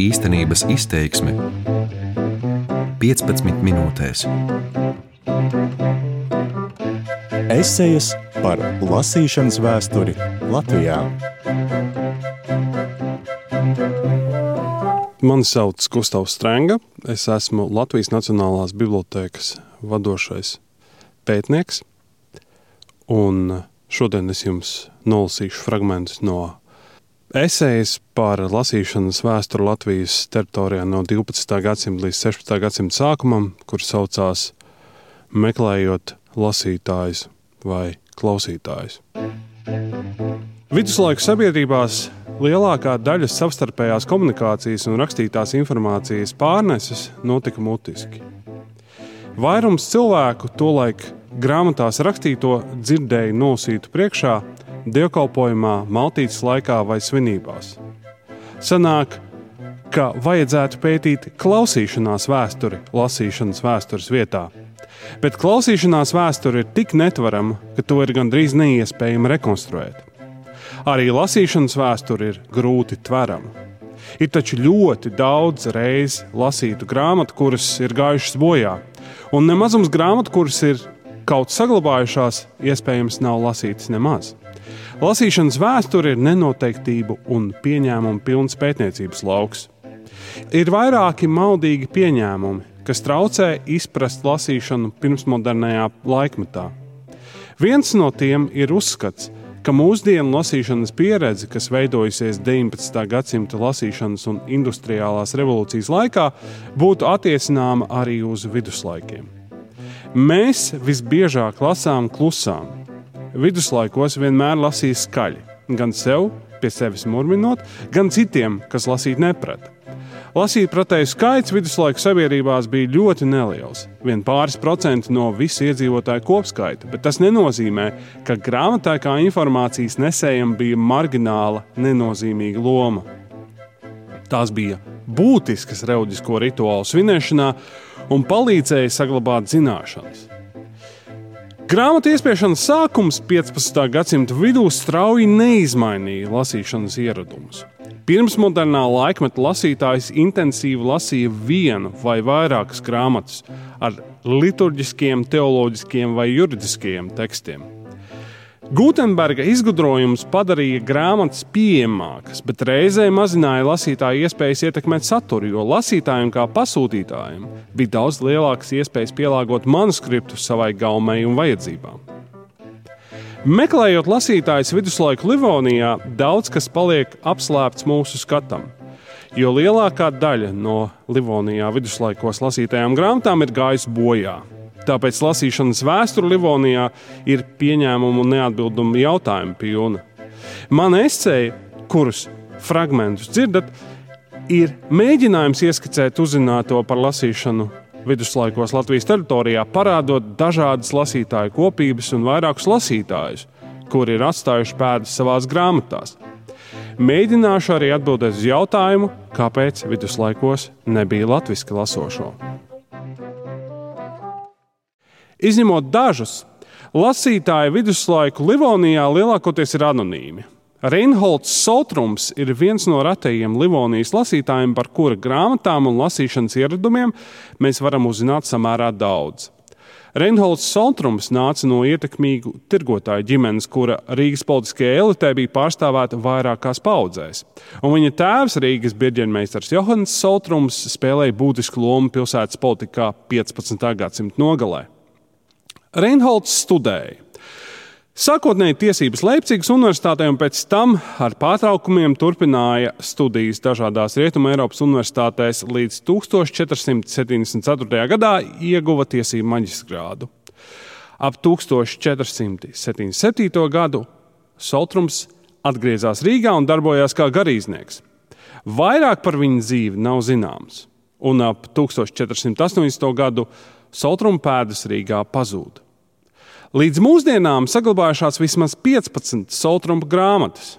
Īstenības izteiksme 15 minūtēs. Esejas par lasīšanas vēsturi Latvijā. Mani sauc Gustavs Strenga. Es esmu Latvijas Nacionālās Bibliotēkas vadošais pētnieks. Un šodien es jums nolasīšu fragmentus no esejas par lasīšanas vēsturi Latvijas teritorijā no 12. gadsimta līdz 16. gadsimta sākumam, kurš saucās Meklējot lasītājus vai klausītājus. Viduslaiku sabiedrībās lielākā daļa savstarpējās komunikācijas un rakstītās informācijas pārneses notika mutiski. Vairums cilvēku tolaik grāmatās rakstīto dzirdēja nosītu priekšā, dievkalpojumā, maltītes laikā vai svinībās. Sanāk, ka vajadzētu pētīt klausīšanās vēsturi lasīšanas vēstures vietā. Bet klausīšanās vēsture ir tik netvarama, ka to ir gandrīz neiespējami rekonstruēt. Arī lasīšanas vēsture ir grūti tverama. Ir taču ļoti daudz reizi lasītu grāmatu, kuras ir gājušas bojā, un nemazums grāmatu, kuras ir kaut saglabājušās, iespējams, nav lasītas nemaz. Lasīšanas vēsture ir nenoteiktību un pieņēmumu pilns pētniecības lauks. Ir vairāki maldīgi pieņēmumi, kas traucē izprast lasīšanu pirmsmodernajā laikmetā. Viens no tiem ir uzskats, ka mūsdienu lasīšanas pieredze, kas veidojusies 19. gadsimta lasīšanas un industriālās revolūcijas laikā, būtu attiecināma arī uz viduslaikiem. Mēs visbiežāk lasām klusām, viduslaikos vienmēr lasīja skaļi, gan sev, pie sevis murminot, gan citiem, kas lasīt neprata. Lasīt pretēju skaits viduslaiku sabiedrībās bija ļoti neliels, vien pāris procenti no visu iedzīvotāju kopskaita, bet tas nenozīmē, ka grāmatā kā informācijas nesējam bija margināla, nenozīmīga loma. Tās bija būtiskas reliģisko rituālu svinēšanā un palīdzēja saglabāt zināšanas. Grāmatu iespiešanas sākums 15. gadsimta vidū strauji neizmainīja lasīšanas ieradumus. Pirmsmodernā laikmeta lasītājs intensīvi lasīja vienu vai vairākas grāmatas ar liturģiskiem, teoloģiskiem vai juridiskiem tekstiem. Gutenberga izgudrojums padarīja grāmatas pieejamākas, bet reizē mazināja lasītāju iespējas ietekmēt saturu, jo lasītājiem kā pasūtītājiem bija daudz lielākas iespējas pielāgot manuskriptu savai gaumei un vajadzībām. Meklējot lasītājus viduslaiku Livonijā, daudz kas paliek apslēpts mūsu skatam, jo lielākā daļa no Livonijā viduslaikos lasītajām grāmatām ir gājusi bojā. Tāpēc lasīšanas vēsture Livonijā ir pieņēmumu un neatbildumu jautājumu pilna. Mana esceja, kurus fragmentus dzirdat, ir mēģinājums ieskicēt uzzināto par lasīšanu viduslaikos Latvijas teritorijā, parādot dažādas lasītāju kopības un vairākus lasītājus, kuri ir atstājuši pēdas savās grāmatās. Mēģināšu arī atbildēt uz jautājumu, kāpēc viduslaikos nebija latviešu lasošo. Izņemot dažus, lasītāji viduslaiku Livonijā lielākoties ir anonīmi. Reinholds Soltrums ir viens no retajiem Livonijas lasītājiem, par kura grāmatām un lasīšanas ieradumiem mēs varam uzzināt samērā daudz. Reinholds Soltrums nāca no ietekmīgu tirgotāju ģimenes, kura Rīgas politiskajā elitē bija pārstāvēta vairākās paudzēs. Un viņa tēvs, Rīgas birģenmeistars Johans Soltrums, spēlēja būtisku lomu pilsētas politikā 15. gadsimta nogalē. Reinholds studēja. Sākotnēji tiesības Leipzigas universitātē un pēc tam ar pārtraukumiem turpināja studijas dažādās Rietumē Eiropas universitātēs līdz 1474. gadā ieguva tiesību maģistrātu. Ap 1477. gadu Soltrums atgriezās Rīgā un darbojās kā garīdznieks. Vairāk par viņa dzīvi nav zināms, un ap 1480. gadu Soltruma pēdas Rīgā pazūda. Līdz mūsdienām saglabājušās vismaz 15 soltrumpa grāmatas.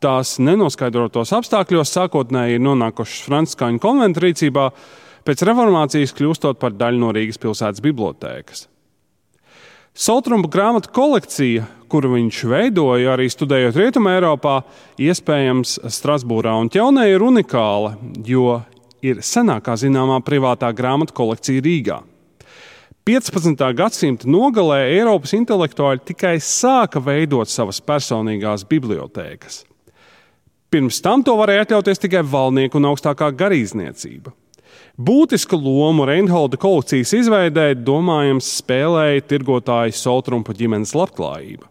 Tās nenoskaidrotos apstākļos sākotnēji ir nonākušas Franciskāņu konventu rīcībā, pēc reformācijas kļūstot par daļu no Rīgas pilsētas bibliotēkas. Soltrumpa grāmatu kolekcija, kuru viņš veidoja arī studējot Rietumē, Eiropā, iespējams Strasbūrā un Ķelnē, ir unikāla, jo ir senākā zināmā privātā grāmatu kolekcija Rīgā. 15. gadsimta nogalē Eiropas intelektuāļi tikai sāka veidot savas personīgās bibliotēkas. Pirms tam to varēja atļauties tikai valnieku un augstākā garīdzniecība. Būtisku lomu Reinholda kolekcijas izveidē, domājams, spēlēja tirgotāja Soltrumpa ģimenes labklājība.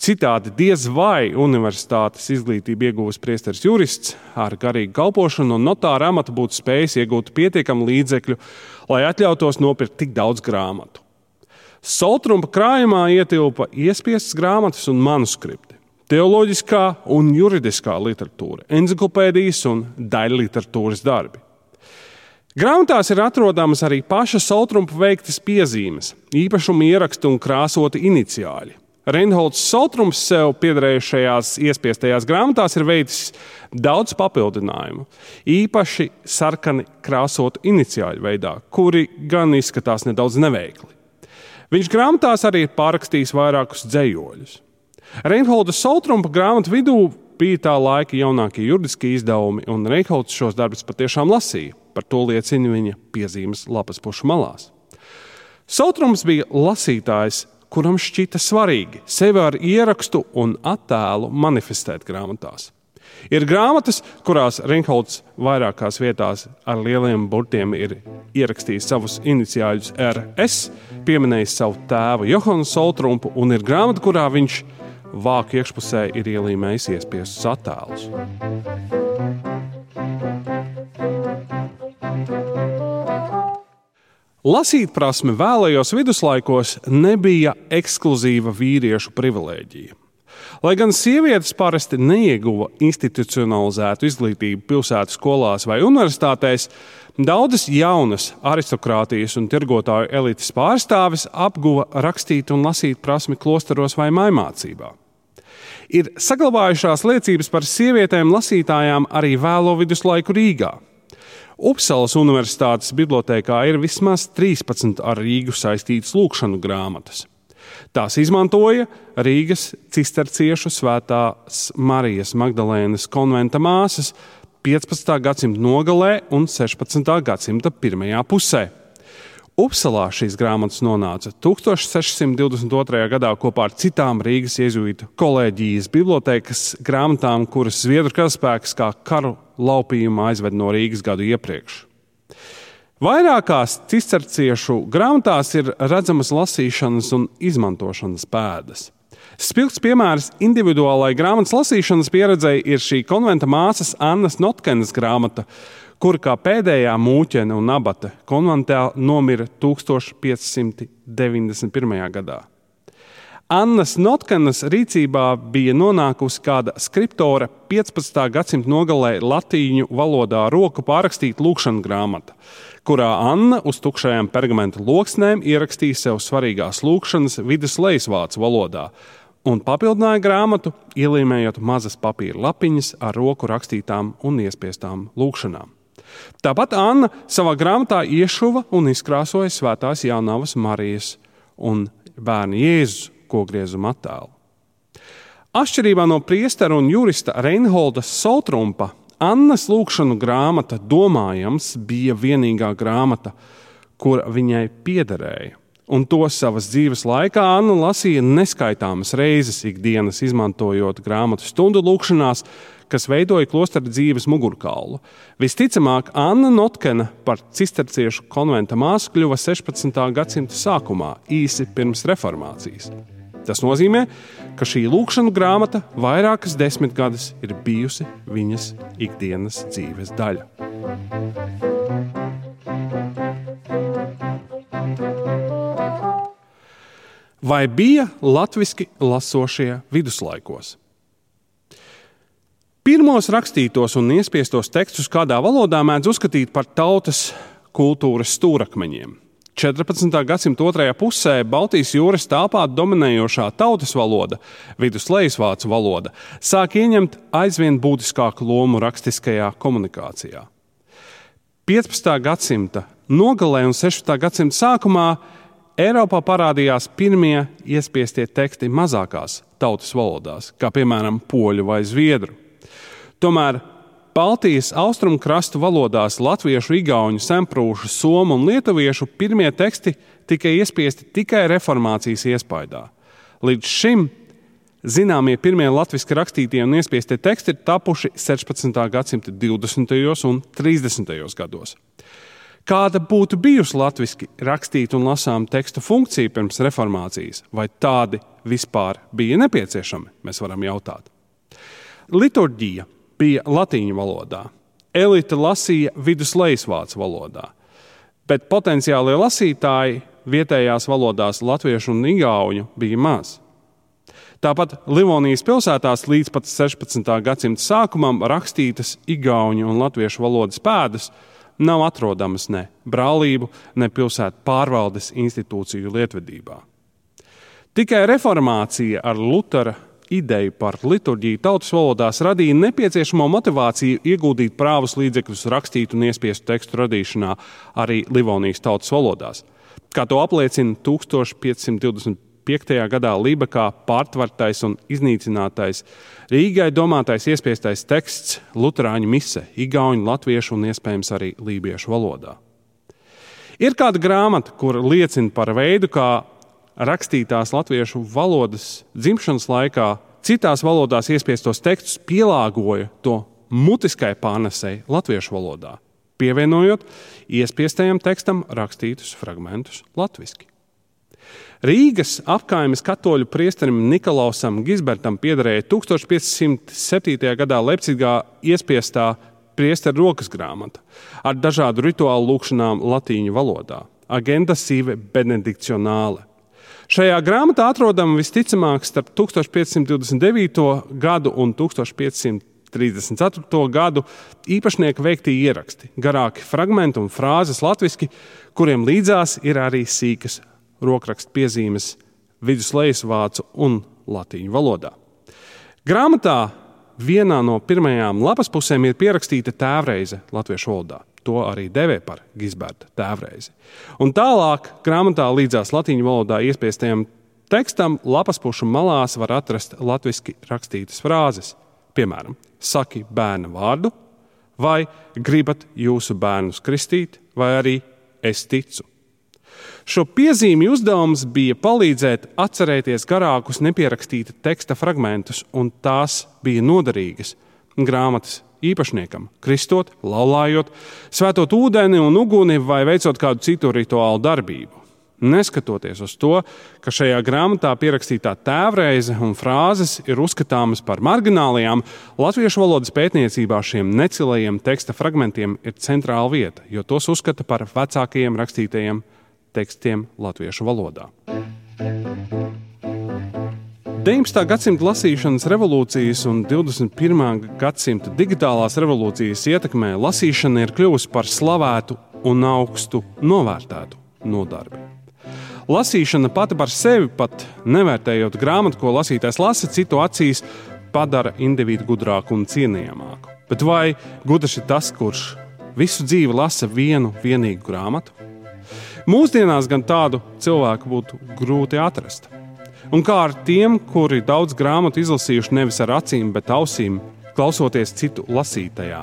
Citādi diez vai universitātes izglītību ieguvis priesteris jurists ar garīgu kalpošanu un notāra amatu būtu spējis iegūt pietiekamu līdzekļu, lai atļautos nopirkt tik daudz grāmatu. Soltrumpa krājumā ietilpa iespiestas grāmatas un manuskripti, teoloģiskā un juridiskā literatūra, encyklopēdijas un daļa literatūras darbi. Grāmatās ir atrodamas arī paša Soltrumpa veiktas piezīmes, īpašuma ieraksti un krāsoti iniciāļi. Reinholds Soltrums sev piederējušajās iespiestajās grāmatās ir veicis daudz papildinājumu, īpaši sarkani krāsotu iniciāļu veidā, kuri gan izskatās nedaudz neveikli. Viņš grāmatās arī ir pārrakstījis vairākus dzējoļus. Reinholda Soltrumpa grāmatu vidū bija tā laika jaunākie juridiskie izdevumi, un Reinholds šos darbus patiešām lasīja. Par to liecina viņa piezīmes lapas pušu malās. Soltrums bija lasītājs kuram šķita svarīgi sevi ar ierakstu un attēlu manifestēt grāmatās. Ir grāmatas, kurās Reinholds vairākās vietās ar lieliem burtiem ir ierakstījis savus iniciāļus RS, pieminējis savu tēvu Johanu Soltrumpu, un ir grāmata, kurā viņš vāku iekšpusē ir ielīmējis iespiestus attēlus. Lasīt prasme vēlējos viduslaikos nebija ekskluzīva vīriešu privilēģija. Lai gan sievietes parasti neieguva institucionalizētu izglītību pilsētas skolās vai universitātēs, daudzas jaunas aristokrātijas un tirgotāju elites pārstāvis apguva rakstīt un lasīt prasmi klosteros vai maimācībā. Ir saglabājušās liecības par sievietēm lasītājām arī vēlo viduslaiku Rīgā. Upsalas Universitātes bibliotekā ir vismaz 13 ar Rīgu saistītas lūkšanu grāmatas. Tās izmantoja Rīgas cisterciešu svētās Marijas Magdalēnas konventa māsas 15. gadsimta nogalē un 16. gadsimta pirmajā pusē. Upsalā šīs grāmatas nonāca 1622. gadā kopā ar citām Rīgas iezuītu kolēģijas bibliotekas grāmatām, kuras Zviedru karaspēks kā karu laupījumā aizved no Rīgas gadu iepriekš. Vairākās cisterciešu grāmatās ir redzamas lasīšanas un izmantošanas pēdas. Spilgts piemērs individuālai grāmatas lasīšanas pieredzei ir šī konventa māsas Annas Notkenes grāmata, kura kā pēdējā mūķene un abate konventā nomira 1591. gadā. Annas Notkenas rīcībā bija nonākusi kāda skriptora 15. gadsimta nogalē latīņu valodā roku pārrakstīta lūkšanas grāmata, kurā Anna uz tukšajām pergamentu loksnēm ierakstīja sev svarīgās lūkšanas vidus lejasvācu valodā un papildināja grāmatu, ielīmējot mazas papīra lapiņas ar roku rakstītām un iespiestām lūkšanām. Tāpat Anna savā grāmatā iešuva un izkrāsoja svētās Jānavas Marijas un bērnu Jēzus kokgriezuma attēlu. Atšķirībā no priestera un jurista Reinholda Soltrumpa, Annas lūkšanu grāmata, domājams, bija vienīgā grāmata, kur viņai piederēja. Un to savas dzīves laikā Anna lasīja neskaitāmas reizes ikdienas, izmantojot grāmatu stundu lūkšanās, kas veidoja klostra dzīves mugurkaulu. Visticamāk, Anna Notkena par cisterciešu konventa māsu kļuva 16. gadsimta sākumā, īsi pirms reformācijas. Tas nozīmē, ka šī lūkšana grāmata vairākas desmitgades ir bijusi viņas ikdienas dzīves daļa. Vai bija latviešu lasošie viduslaikos? Pirmos rakstītos un iespiestos tekstus kādā valodā mēdz uzskatīt par tautas kultūras stūrakmeņiem. 14. gadsimta otrajā pusē Baltijas jūras telpā dominējošā tautas valoda, viduslejasvācu valoda, sāk ieņemt aizvien būtiskāku lomu rakstiskajā komunikācijā. 15. gadsimta nogalē un 16. gadsimta sākumā Eiropā parādījās pirmie iespiestie teksti mazākās tautas valodās, kā piemēram poļu vai zviedru. Tomēr Baltijas austrumkrastu valodās latviešu, igauņu, semprūšu, somu un lietuviešu pirmie teksti tika iespiesti tikai reformācijas iespaidā. Līdz šim zināmie pirmie latviešu rakstītie un iespiestie teksti ir tapuši 16. gadsimta 20. un 30. gados. Kāda būtu bijusi latviešu rakstīta un lasām teksta funkcija pirms reformācijas, vai tādi vispār bija nepieciešami, mēs varam jautāt. Liturģija bija latīņu valodā. Elite lasīja viduslejsvācu valodā, bet potenciālie lasītāji vietējās valodās, latviešu un igauņu, bija maz. Tāpat Livonijas pilsētās līdz pat 16. gadsimta sākumam rakstītas igauņu un latviešu valodas pēdas nav atrodamas ne brālību, ne pilsētu pārvaldes institūciju lietvedībā. Tikai reformācija ar Lutera ideju par liturģiju tautas valodās radīja nepieciešamo motivāciju ieguldīt prāvus līdzekļus rakstītu un iespiestu tekstu radīšanā arī Livonijas tautas valodās. Kā to apliecina 1525. gadā Lībekā pārtvertais un iznīcinātais Rīgai domātais iespiestais teksts Lutāņu mise, Igaunu, Latviešu un iespējams arī Lībiešu valodā. Ir kāda grāmata, kur liecina par veidu, kā rakstītās latviešu valodas dzimšanas laikā citās valodās iespiestos tekstus pielāgoja to mutiskai pārnesēji latviešu valodā, pievienojot iespiestajam tekstam rakstītus fragmentus latviešu. Rīgas apgājumas katoļu priesterim Nikolausam Gisbertam piederēja 1507. gadā Leipzigā iespiestā priesteru rokas grāmata ar dažādu rituālu lūkšanām latīņu valodā - Agenda Sive Benedikcionāle. Šajā grāmatā atrodama visticamāk starp 1529. gadu un 1534. gadu īpašnieka veiktie ieraksti, garāki fragmenti un frāzes latviešu, kuriem līdzās ir arī sīkas rokrakstu piezīmes viduslejas vācu un latīņu valodā. Grāmatā vienā no pirmajām lapas pusēm ir pierakstīta tēvreize latviešu valodā. To arī devē par Gisberta tēvreizi. Un tālāk, grāmatā līdzās latīņu valodā iespiestajam tekstam, lapas pušu malās var atrast latviešu rakstītas frāzes. Piemēram, saki bērna vārdu, vai gribat jūsu bērnus kristīt, vai arī es ticu. Šo piezīmju uzdevums bija palīdzēt atcerēties garākus nepierakstīta teksta fragmentus, un tās bija noderīgas grāmatas īpašniekam, kristot, laulājot, svētot ūdeni un uguni vai veicot kādu citu rituālu darbību. Neskatoties uz to, ka šajā grāmatā pierakstītā tēvreize un frāzes ir uzskatāmas par marginālajām, latviešu valodas pētniecībā šiem necilajiem teksta fragmentiem ir centrāla vieta, jo tos uzskata par vecākajiem rakstītajiem tekstiem latviešu valodā. 19. gadsimta lasīšanas revolūcijas un 21. gadsimta digitālās revolūcijas ietekmē lasīšana ir kļuvusi par slavētu un augstu novērtētu nodarbi. Lasīšana pati par sevi, pat nevērtējot grāmatu, ko lasītājs lasa, citu acīs padara individu gudrāku un cienījamāku. Bet vai gudrs ir tas, kurš visu dzīvi lasa vienu vienīgu grāmatu? Mūsdienās gan tādu cilvēku būtu grūti atrast un kā ar tiem, kuri daudz grāmatu izlasījuši nevis ar acīm, bet ausīm, klausoties citu lasītajā.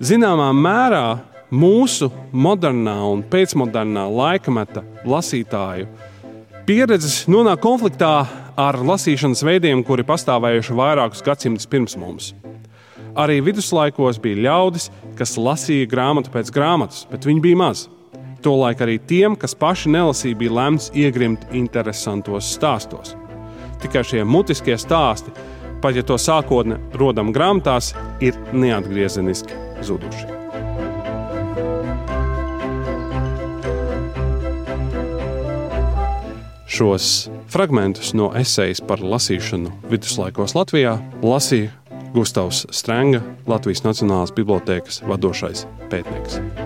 Zināmā mērā mūsu modernā un pēcmodernā laikmeta lasītāju pieredzes nonāk konfliktā ar lasīšanas veidiem, kuri pastāvējuši vairākus gadsimtus pirms mums. Arī viduslaikos bija ļaudis, kas lasīja grāmatu pēc grāmatas, bet viņi bija mazi. Tolaik arī tiem, kas paši nelasīja, bija lemts iegrimt interesantos stāstos. Tikai šie mutiskie stāsti, pat ja to sākotnē rodam grāmatās, ir neatgriezeniski zuduši. Šos fragmentus no esejas par lasīšanu viduslaikos Latvijā lasīja Gustavs Strenga, Latvijas Nacionālās Bibliotēkas vadošais pētnieks.